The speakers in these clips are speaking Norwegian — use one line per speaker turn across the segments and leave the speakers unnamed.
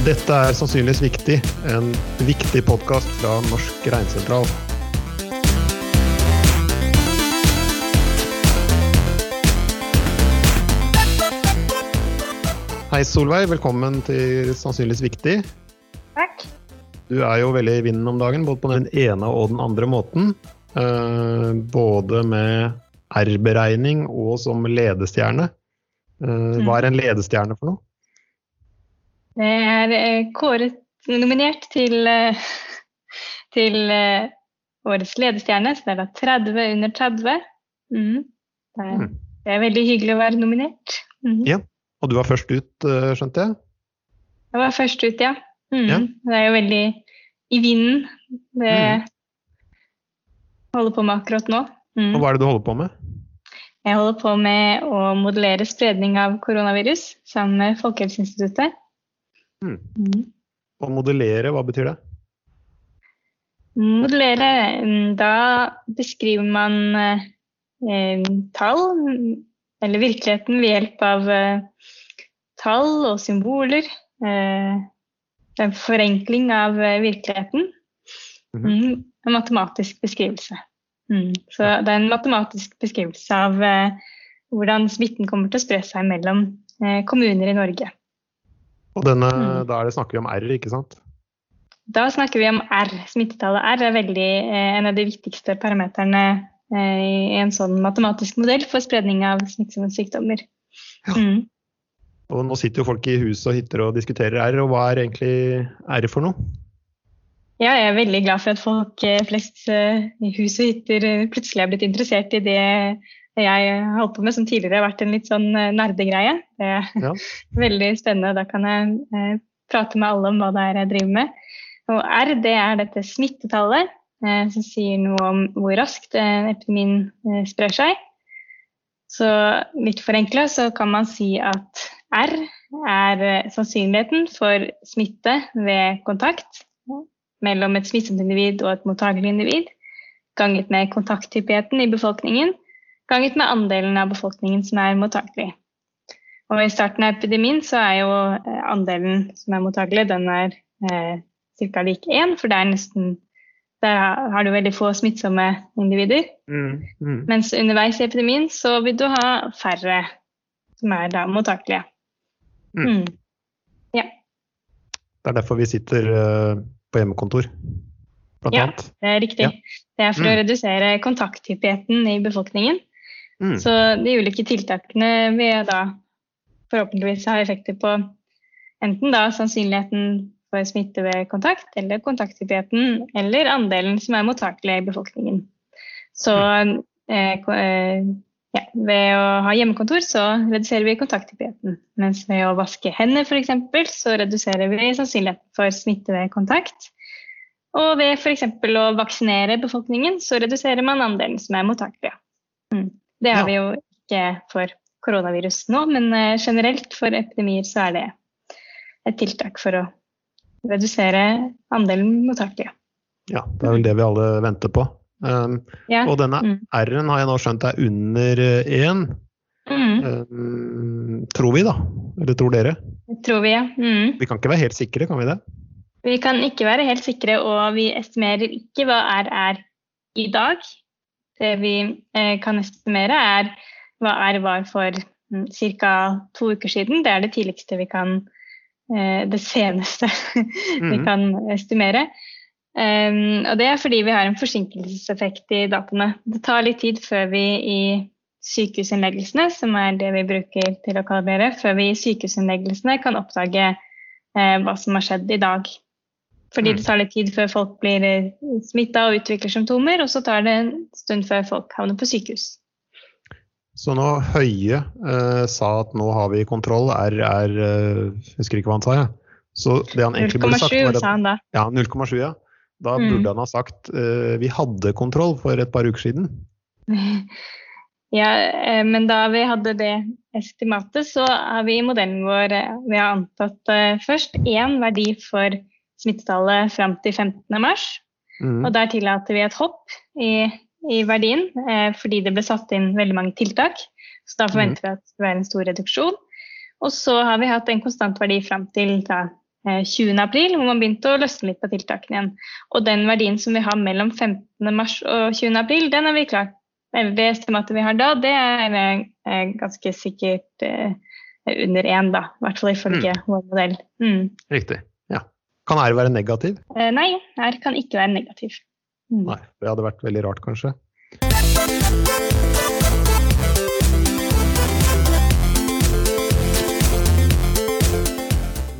Dette er sannsynligvis viktig, en viktig podkast fra Norsk Reinsentral. Hei Solveig, velkommen til Sannsynligvis viktig.
Takk.
Du er jo veldig i vinden om dagen, både på den ene og den andre måten. Eh, både med R-beregning og som ledestjerne. Eh, hva er en ledestjerne for noe?
Det er eh, kåret nominert til, eh, til eh, årets ledestjerne, så det er da 30 under 30. Mm. Det, er,
Mm.
det er veldig hyggelig å være nominert. Mm.
Ja. Og du var først ut, skjønte jeg?
Jeg var først ut, ja. Mm.
Ja.
Det er jo veldig i vinden det
Mm.
holder på med akkurat nå.
Og hva er det du holder på med?
Jeg holder på med å modellere spredning av koronavirus sammen med Folkehelseinstituttet.
Mm.
Mm.
Å modellere, hva betyr det?
Modellere, mm, da beskriver man eh, tall, eller virkeligheten ved hjelp av eh, tall og symboler. Eh, det er en forenkling av eh, virkeligheten.
Mhm.
Mm, en matematisk beskrivelse. Mm, så det er en matematisk beskrivelse av eh, hvordan smitten kommer til å spre seg mellom eh, kommuner i Norge.
Og denne,
Mm.
da er det, snakker vi om R, ikke sant?
Da snakker vi om R. Smittetallet R er veldig, eh, en av de viktigste parameterne eh, i en sånn matematisk modell for spredning av smittsomme sykdommer.
Ja.
Mm.
Og nå sitter jo folk i hus og hytter og diskuterer R, og hva er egentlig R for noe?
Ja, jeg er veldig glad for at folk eh, flest eh, i hus og hytter eh, plutselig er blitt interessert i det jeg har holdt på med, som tidligere har vært en litt sånn eh, nerdegreie. Det er
Ja.
veldig spennende. Da kan jeg eh, prate med alle om hva det er jeg driver med. Og R det er dette smittetallet, eh, som sier noe om hvor raskt eh, epidemien eh, sprer seg. Så litt forenkla så kan man si at R er eh, sannsynligheten for smitte ved kontakt mellom et smittsomt individ og et mottagelig individ, ganget med kontakthyppigheten i befolkningen, ganget med andelen av befolkningen som er mottakelig. Og I starten av epidemien så er jo eh, andelen som er mottakelig, den er eh, ca. lik én, for det er nesten der har du veldig få smittsomme individer.
Mm. Mm.
Mens underveis i epidemien så vil du ha færre som er da mottakelige.
Mm.
Mm.
Det er derfor vi sitter eh, på hjemmekontor, blant
Ja.
annet.
Det er riktig.
Ja.
Det er for å
Mm.
redusere kontakthyppigheten i befolkningen.
Mm.
Så de ulike tiltakene vil da forhåpentligvis ha effekter på enten da sannsynligheten for smitte ved kontakt, eller kontakthyppigheten, eller andelen som er mottakelig i befolkningen. Så eh, eh, ja, ved å ha hjemmekontor så reduserer vi kontakthyppigheten. Mens ved å vaske hender f.eks. så reduserer vi sannsynligheten for smitte ved kontakt. Og ved f.eks. å vaksinere befolkningen så reduserer man andelen som er mottakelige. Mm. Det har
Ja.
vi jo ikke for koronavirus nå, men eh, generelt for epidemier så er det et tiltak for å redusere andelen mottakelige.
Ja, det er vel det vi alle venter på. Um,
Ja.
og denne
Mm.
R-en har jeg nå skjønt er under én.
Mm.
Um, tror vi, da? Eller tror dere?
Tror vi, ja. Mm.
Vi kan ikke være helt sikre, kan vi det?
Vi kan ikke være helt sikre, og vi estimerer ikke hva R er i dag. Det vi eh, kan estimere, er hva R var for mm, ca. to uker siden. Det er det tidligste vi kan eh, Det seneste vi
Mhm.
kan estimere. Og det er fordi vi har en forsinkelseseffekt i dataene. Det tar litt tid før vi i sykehusinnleggelsene, som er det vi bruker til å kalibrere, før vi i sykehusinnleggelsene kan oppdage eh, hva som har skjedd i dag. Fordi
Mm.
det tar litt tid før folk blir smitta og utvikler symptomer, og så tar det en stund før folk havner på sykehus.
Så nå Høie eh, sa at nå har vi kontroll, R er eh, Jeg husker ikke hva han sa, jeg. Så det han egentlig burde sagt,
0,7
var
sa han da.
Ja, 0,7, ja. Da
Mm.
burde han ha sagt eh, vi hadde kontroll for et par uker siden.
Ja, eh, men da vi hadde det estimatet, så har vi i modellen vår eh, vi har antatt eh, først én verdi for smittetallet fram til 15. mars.
Mm.
Og der tillater vi et hopp i, i verdien eh, fordi det ble satt inn veldig mange tiltak. Så da forventer vi at det være en stor reduksjon. Og så har vi hatt en konstant verdi fram til da, 20. april, hvor man begynte å løsne litt på tiltakene igjen. Og den verdien som vi har mellom 15. mars og 20. april, den er vi klart eller det estimatet vi har da, det er ganske sikkert eh, under én, da. I hvert fall ifølge mm. vår modell. Mm.
Riktig. Kan R være negativ?
Eh, nei, R kan ikke være negativ.
Mm. Nei, det hadde vært veldig rart, kanskje.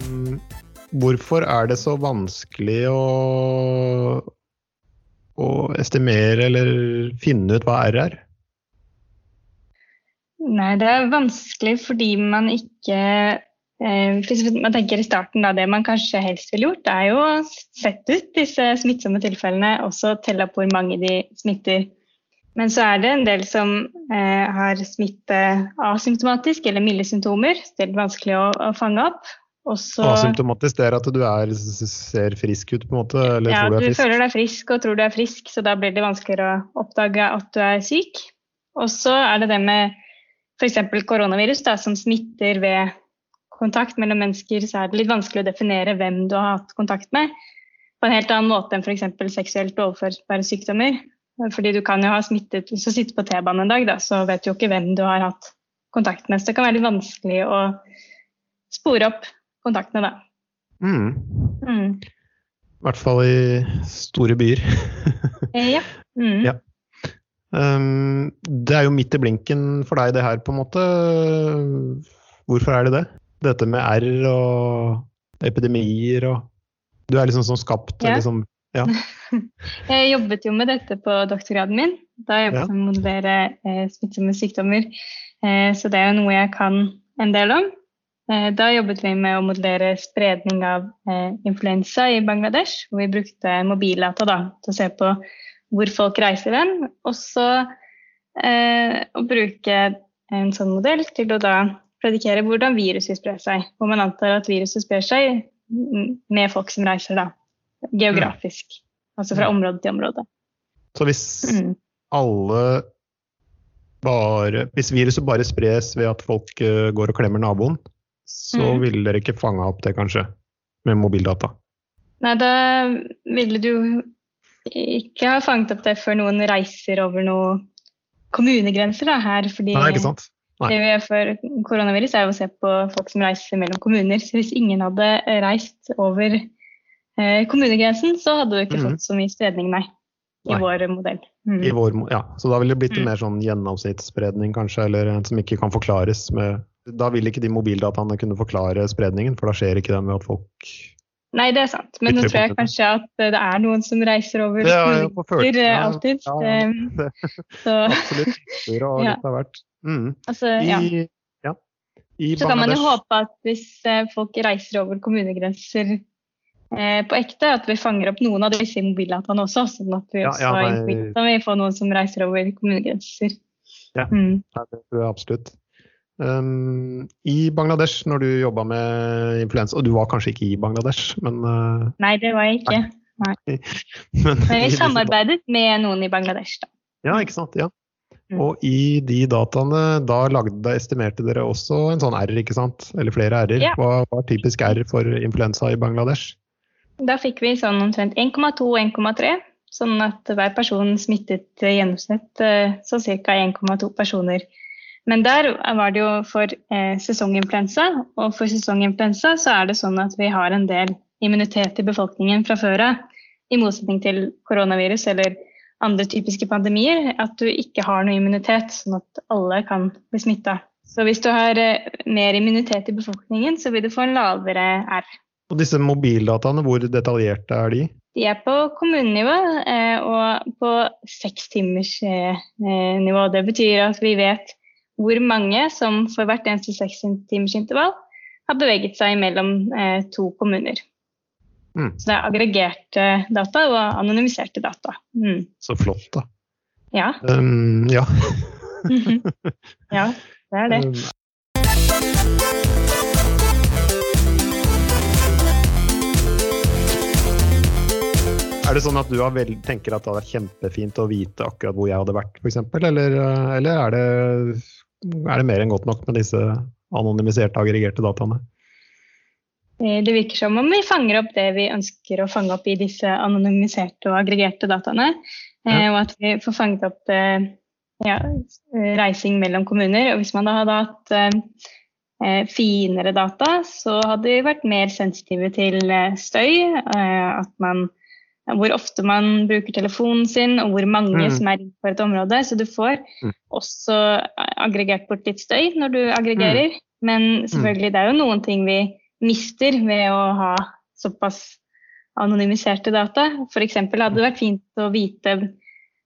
Mm, hvorfor er det så vanskelig å å estimere eller finne ut hva R er?
Nei, det er vanskelig fordi man ikke Hvis man tenker i starten, da, det man kanskje helst ville gjort, er jo å sette ut disse smittsomme tilfellene, også telle opp hvor mange de smitter. Men så er det en del som eh, har smitte asymptomatisk eller milde symptomer. Det er vanskelig å, å fange opp.
Også, Asymptomatisk det er at du er, ser frisk ut, på en måte?
Eller ja, tror du, er frisk? du føler deg frisk og tror du er frisk, så da blir det vanskeligere å oppdage at du er syk. Og så er det det med f.eks. koronavirus da, som smitter ved kontakt mellom mennesker, så er det litt vanskelig å definere hvem du har hatt kontakt med. På en helt annen måte enn f.eks. seksuelt overførbare sykdommer. Fordi du kan jo ha smittet Hvis du sitter på T-banen en dag, da, så vet du jo ikke hvem du har hatt kontakt med. Så det kan være litt vanskelig å spore opp kontaktene, da.
Mm. Mm. I hvert fall i store byer.
Eh, ja. Mm. ja.
Um, det er jo midt i blinken for deg, det her, på en måte. Hvorfor er det det? Dette med R og epidemier og Du er liksom sånn skapt ja. liksom ja.
Jeg jobbet jo med dette på doktorgraden min. Da jobbet jeg med å modellere eh, smittsomme sykdommer. Eh, så det er jo noe jeg kan en del om. Eh, da jobbet vi med å modellere spredning av eh, influensa i Bangladesh. Hvor vi brukte mobildata da, til å se på hvor folk reiser hen. Og så eh, å bruke en sånn modell til å da predikere hvordan viruset sprer seg. Hvor man antar at viruset sprer seg med folk som reiser da, geografisk. Mm. Altså fra område til område.
Så hvis mm. alle bare Hvis viruset bare spres ved at folk går og klemmer naboen, så mm. ville dere ikke fanga opp det, kanskje, med mobildata?
Nei, da ville du ikke ha fanget opp det før noen reiser over noen kommunegrenser da, her. fordi
Nei, ikke sant?
Nei. Det vi gjør for koronavirus, er å se på folk som reiser mellom kommuner. Så hvis ingen hadde reist over eh, kommunegrensen, så hadde du ikke mm. fått så mye spredning, nei. I nei. vår modell.
Mm. I vår, ja, Så da ville det blitt en mm. mer sånn gjennomsnittsspredning, kanskje, eller en som ikke kan forklares med da vil ikke de mobildataene kunne forklare spredningen, for da skjer ikke den ved at folk
Nei, det er sant. Men nå tror jeg kanskje at det er noen som reiser over ja, ja, ja, alltid. Ja,
Så. absolutt. Og litt av hvert. Mm.
Altså, ja. I, ja. I så kan man jo håpe at hvis eh, folk reiser over kommunegrenser eh, på ekte, at vi fanger opp noen av disse mobildataene også, sånn at vi også ja, vi får noen som reiser over kommunegrenser.
Ja, mm. det tror jeg absolutt. Um, I Bangladesh, når du jobba med influensa, og du var kanskje ikke i Bangladesh, men uh,
Nei, det var jeg ikke. Nei. men, men vi samarbeidet med noen i Bangladesh, da.
Ja, ikke sant. Ja. Mm. Og i de dataene, da lagde, estimerte dere også en sånn R, ikke sant? Eller flere R-er. Ja. Hva var typisk R for influensa i Bangladesh?
Da fikk vi sånn omtrent 1,2-1,3. Sånn at hver person smittet i gjennomsnitt eh, så ca. 1,2 personer men der var det jo for eh, sesonginfluensa, og for sesonginfluensa så er det sånn at vi har en del immunitet i befolkningen fra før av. I motsetning til koronavirus eller andre typiske pandemier, at du ikke har noe immunitet, sånn at alle kan bli smitta. Så hvis du har eh, mer immunitet i befolkningen, så vil du få en lavere R.
Og disse mobildataene, hvor detaljerte er de?
De er på kommunenivå eh, og på sekstimersnivå. Det betyr at vi vet hvor mange som for hvert eneste sekstimersintervall har beveget seg mellom eh, to kommuner. Mm. Så det er aggregerte data og anonymiserte data. Mm.
Så flott, da.
Ja.
Um, ja.
ja, det er det. Um.
Er det sånn at du vel, tenker at det hadde vært kjempefint å vite akkurat hvor jeg hadde vært, f.eks.? Eller, eller er det er det mer enn godt nok med disse anonymiserte, aggregerte dataene?
Det virker som om vi fanger opp det vi ønsker å fange opp i disse anonymiserte og aggregerte dataene. Ja. Og at vi får fanget opp ja, reising mellom kommuner. Og hvis man da hadde hatt finere data, så hadde vi vært mer sensitive til støy. At man hvor ofte man bruker telefonen sin, og hvor mange mm. som er på et område. Så du får mm. også aggregert bort litt støy når du aggregerer. Mm. Men selvfølgelig, det er jo noen ting vi mister ved å ha såpass anonymiserte data. F.eks. hadde det vært fint å vite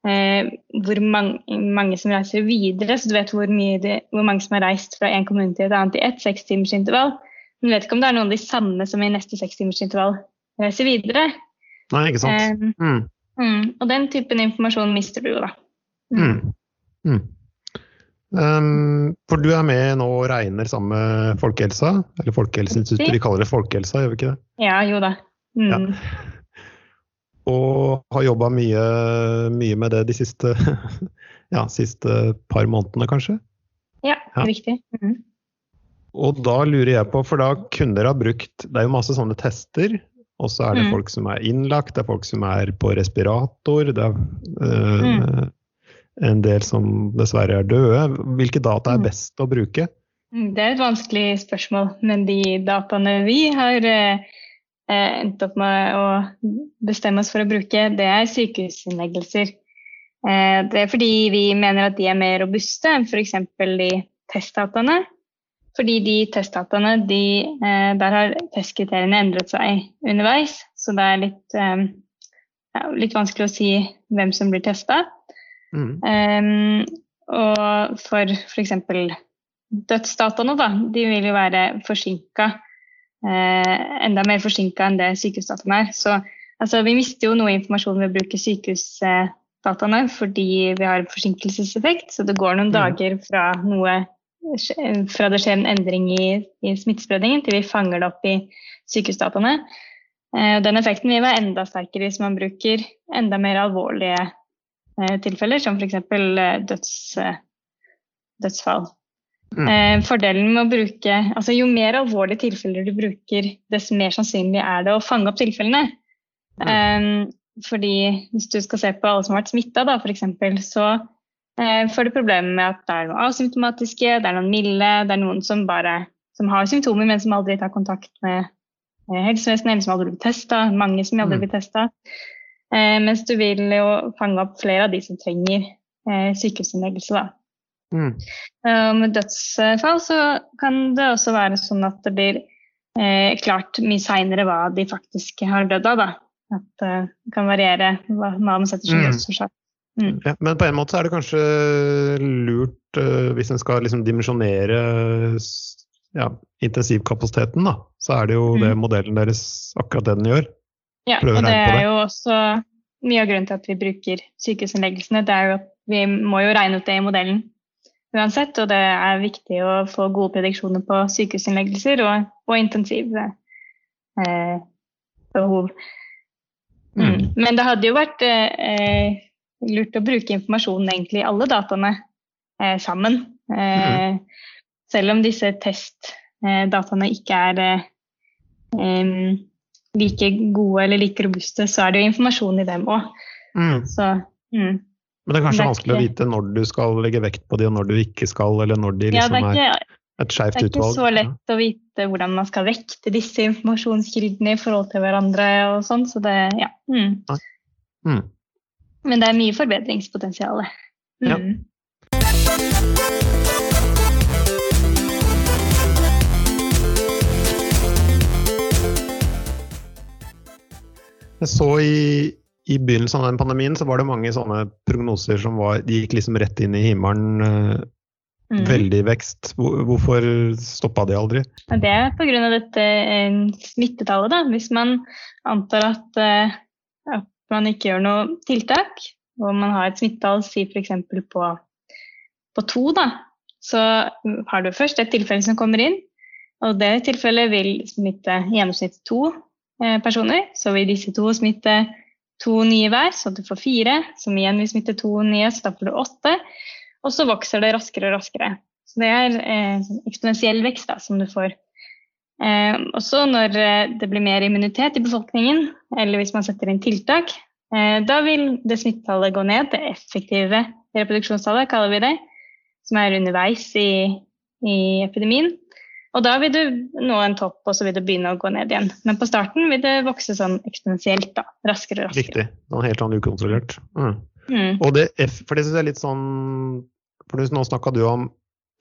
eh, hvor mange, mange, som reiser videre, så du vet hvor, de, hvor, mange som har reist fra en kommune til et annet i ett sekstimersintervall. Men du vet ikke om det er noen av de samme som i neste sekstimersintervall reiser videre.
Nei, ikke sant.
Um, mm. og den typen informasjon mister du jo, da.
Mm. Um, for du er med nå og regner sammen med Folkehelsa, eller Folkehelseinstituttet, de kaller det Folkehelsa, gjør vi ikke det?
Ja, jo da. Ja.
Og har jobba mye, mye, med det de siste, ja, siste par månedene, kanskje?
Ja, ja. riktig. Mm.
Og da lurer jeg på, for da kunne dere ha brukt Det er jo masse sånne tester og så er det mm. folk som er innlagt, det er folk som er på respirator, det er øh, mm. En del som dessverre er døde. Hvilke data er mm. best å bruke?
Mm, det er et vanskelig spørsmål, men de dataene vi har øh, endt opp med å bestemme oss for å bruke, det er sykehusinnleggelser. Eh, det er fordi vi mener at de er mer robuste enn f.eks. de testdataene. Fordi de testdataene, de, eh, der har testkriteriene endret seg underveis. Så det er litt, eh, ja, litt vanskelig å si hvem som blir testa. Mm. Um, og for f.eks. dødsdataene, da, de vil jo være forsinka. Uh, enda mer forsinka enn det sykehusdataene er. Så altså, vi mister jo noe informasjon ved å bruke sykehusdataene fordi vi har forsinkelseseffekt. Så det går noen mm. dager fra noe fra det skjer en endring i, i smittespredningen, til vi fanger det opp i sykehusdataene. Eh, den effekten vil være enda sterkere hvis man bruker enda mer alvorlige eh, tilfeller, som f.eks. Eh, døds, dødsfall. Mm. Fordelen med å bruke altså Jo mer alvorlige tilfeller du bruker, dess mer sannsynlig er det å fange opp tilfellene. Mm. fordi hvis du skal se på alle som har vært smitta, f.eks., så får du problemer problemet med at det er noen asymptomatiske, det er noen milde, det er noen som bare som har symptomer, men som aldri tar kontakt med helsevesenet, eller som aldri blir testa. Mange som aldri mm. blir testa. Eh, mens du vil jo fange opp flere av de som trenger eh, sykehusinnleggelse. Mm. Uh, med dødsfall så kan det også være sånn at det blir eh, klart mye seinere hva de faktisk har dødd av. da. At det kan variere hva man setter som mm. dødsårsak.
Mm. Ja, men på en måte er det kanskje lurt uh, hvis en skal liksom dimensjonere ja, intensivkapasiteten, da. Så er det jo mm. det modellen deres akkurat det den gjør.
Ja, og det er jo også mye av grunnen til at vi bruker sykehusinnleggelsene. Det er jo at vi må jo regne ut det i modellen uansett, og det er viktig å få gode prediksjoner på sykehusinnleggelser og, og intensivbehov. eh. Mm. mm. Men det hadde jo vært eh, lurt å bruke informasjonen egentlig i alle dataene eh, sammen. Eh, mm. Selv om disse testdataene ikke er eh, like gode eller like robuste, så er det jo informasjon i dem òg. Mm.
mm. Men det er kanskje det er vanskelig ikke... å vite når du skal legge vekt på de, og når du ikke skal, eller når de liksom ja, er, ikke, er et skeivt utvalg.
Det er ikke så lett å vite hvordan man skal vekte disse informasjonskildene i forhold til hverandre og sånn, så det, ja. Mm. Mm. Men det er mye forbedringspotensial. Mm. Ja.
Jeg så i, i, begynnelsen av den pandemien så var det mange sånne prognoser som var, de gikk liksom rett inn i himmelen. Uh, mm. Veldig vekst. Hvorfor stoppa de aldri?
Det er pga. dette uh, smittetallet. Da. Hvis man antar at, uh, at man ikke gjør noe tiltak, og man har et smittetall, si f.eks. På, på to, da, så har du først et tilfelle som kommer inn. Og det tilfellet vil smitte i gjennomsnitt to eh, personer. Så vil disse to smitte to nye hver, så du får fire. Som igjen vil smitte to nye, så da får du åtte. Og så vokser det raskere og raskere. Så det er eh, sånn eksponentiell vekst da, som du får Eh, også når eh, det blir mer immunitet i befolkningen, eller hvis man setter inn tiltak, eh, da vil det smittetallet gå ned. Det effektive reproduksjonstallet, kaller vi det, som er underveis i, i epidemien. Og da vil du nå en topp, og så vil du begynne å gå ned igjen. Men på starten vil det vokse sånn eksponentielt, da. Raskere og raskere.
Riktig. Sånn helt sånn ukontrollert. Mm.
Mm.
Og det, F- for det synes jeg er litt sånn For nå snakka du om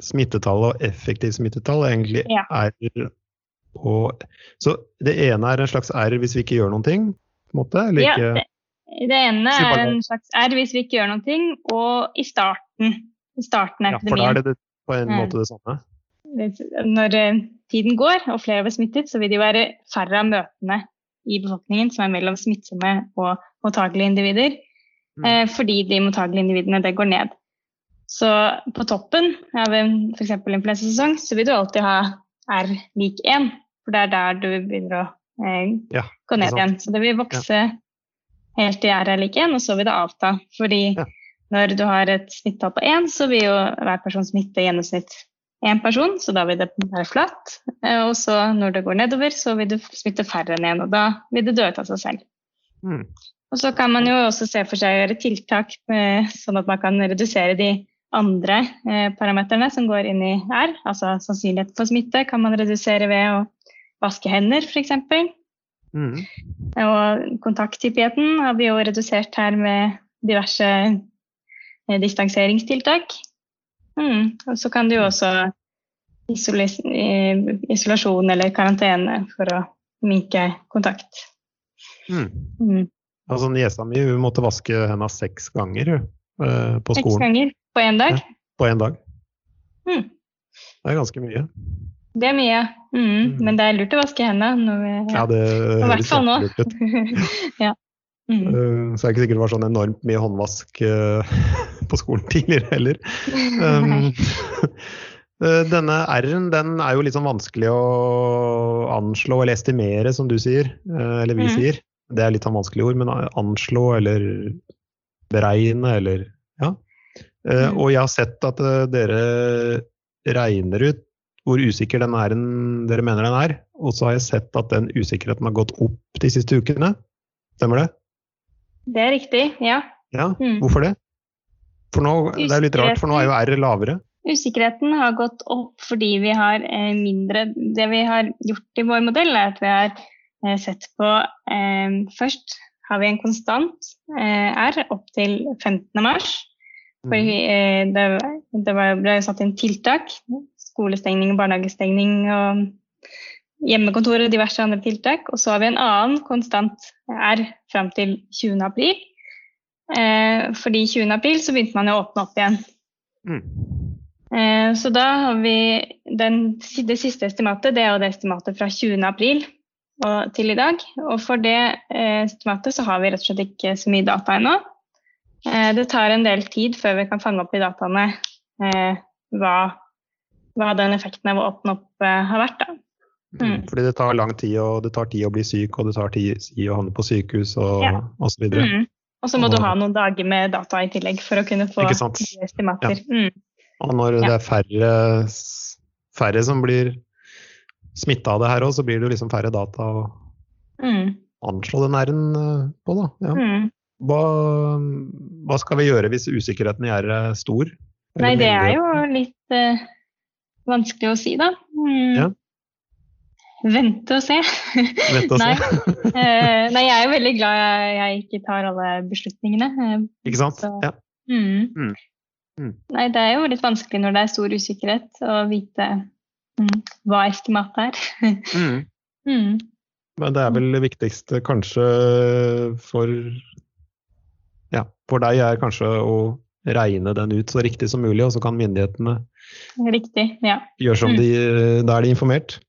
smittetall og effektivt smittetall. Egentlig
Ja.
R og Så det ene er en slags R hvis vi ikke gjør noen ting? på en måte, eller
Ja,
ikke?
det, det ene er en slags R hvis vi ikke gjør noen ting, og i starten. I starten av
Ja, for da er det det, på en
Mm.
måte det samme.
Når eh, tiden går og flere blir smittet, så vil det være færre av møtene i befolkningen som er mellom smittsomme og mottagelige individer.
Mm.
Eh, fordi de mottagelige individene det går ned. Så på toppen av f.eks. influensasesong så vil du alltid ha R lik 1. For det er der du begynner å eh,
Ja,
gå ned igjen. Så det vil vokse helt til R er lik 1, og så vil det avta. Fordi
Ja.
når du har et smittetall på 1, så vil jo hver person smitte i gjennomsnitt én person, så da vil det være flatt. Eh, Og så når det går nedover, så vil du smitte færre enn én, og da vil det dø ut av seg selv.
Mm.
Og så kan man jo også se for seg å gjøre tiltak med, sånn at man kan redusere de andre eh, parameterne som går inn i R. Altså sannsynlighet for smitte kan man redusere ved å vaske hender f.eks.
Mm.
Og kontakthyppigheten har vi jo redusert her med diverse eh, distanseringstiltak. Mm. Og så kan du jo også eh, isolasjon eller karantene for å minke kontakt.
Mm.
Mm.
Altså, Niesa mi hun måtte vaske henda seks ganger på skolen.
Seks ganger på én dag.
på én dag.
Mm.
Det er ganske mye.
Det er mye, mm.
Mm.
men det er lurt å vaske hendene. Når vi,
Ja, det høres kjempelurt ut.
ja. Mm.
Eh, Så er det ikke sikkert det var sånn enormt mye håndvask eh, på skolen tidligere heller. Um, eh, denne R-en den er jo litt sånn vanskelig å anslå eller estimere, som du sier. Eller vi
Mm.
sier. Det er litt sånn vanskelig ord, men anslå eller beregne eller Ja.
Mm.
Og jeg har sett at dere regner ut hvor usikker den R-en dere mener den er. Og så har jeg sett at den usikkerheten har gått opp de siste ukene. Stemmer det?
Det er riktig, ja.
Ja,
Mm.
hvorfor det? For nå, Det er litt rart, for nå er jo R lavere.
Usikkerheten har gått opp fordi vi har eh, mindre Det vi har gjort i vår modell, er at vi har eh, sett på eh, Først har vi en konstant eh, R opp til 15. mars. Fordi eh, det, det ble satt inn tiltak. Skolestengning, og barnehagestengning og hjemmekontor og diverse andre tiltak. Og så har vi en annen konstant R fram til 20. april. Eh, fordi 20. april så begynte man å åpne opp igjen.
Mm.
Eh, Så da har vi den, det siste estimatet, det er jo det estimatet fra 20. april og til i dag. Og for det eh, estimatet så har vi rett og slett ikke så mye data ennå. Eh, Det tar en del tid før vi kan fange opp i dataene eh, hva, hva den effekten av å åpne opp eh, har vært. Da. Mm.
Fordi det tar lang tid, og det tar tid å bli syk, og det tar tid å havne på sykehus og,
Ja.
og så videre.
Mm. Og så må du ha noen dager med data i tillegg for å kunne få estimater. Ja. Mm.
Og når
Ja.
det er færre, færre som blir smitta av det her òg, så blir det jo liksom færre data å
Mm.
anslå den R-en eh, på, da. Ja.
Mm.
Hva, hva skal vi gjøre hvis usikkerheten i R er stor?
Nei, det er jo litt uh, vanskelig å si, da. Mm.
Ja.
Vente og se.
Vente og se.
nei. Eh, nei, jeg er jo veldig glad jeg, jeg ikke tar alle beslutningene. Eh,
Ikke sant?
Så-
Ja.
Mm.
Mm. Mm.
Nei, det er jo litt vanskelig når det er stor usikkerhet å vite mm, hva estimatet er.
Mm.
mm.
Men det er vel det viktigste kanskje for ja, for deg er kanskje å regne den ut så riktig som mulig, og så kan myndighetene
Riktig. Ja.
gjøre som de Da er de informert.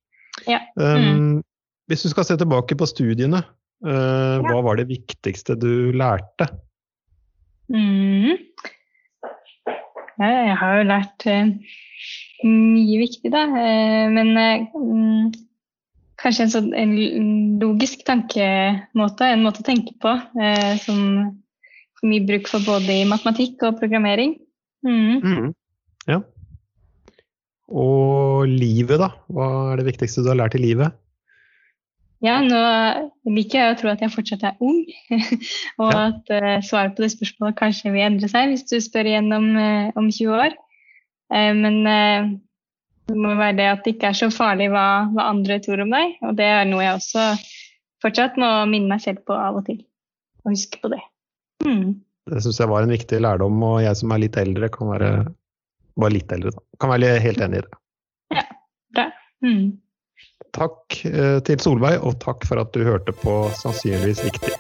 Ja.
Um, Hvis du skal se tilbake på studiene, uh, hva var det viktigste du lærte?
Mm. Ja, jeg har jo lært uh, mye viktig, da. Uh, men mm, kanskje en sånn en logisk tankemåte, en måte å tenke på, eh, som mye bruk for både i matematikk og programmering. Mm.
Mm. Ja. Og livet, da? Hva er det viktigste du har lært i livet?
Ja, nå liker jeg å tro at jeg fortsatt er ung, og ja. at uh, svaret på det spørsmålet kanskje vil endre seg hvis du spør igjen om, uh, om 20 år. Uh, men det må være det at det ikke er så farlig hva, hva, andre tror om deg. Og det er noe jeg også fortsatt må minne meg selv på av og til. Og huske på det. Mm.
Det syns jeg var en viktig lærdom, og jeg som er litt eldre, kan være bare litt eldre, da. Kan være helt enig i det.
Ja, bra. Mm.
Takk eh, til Solveig, og takk for at du hørte på Sannsynligvis viktig.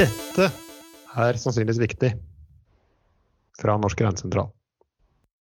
Dette er sannsynligvis viktig fra Norsk Regnesentral.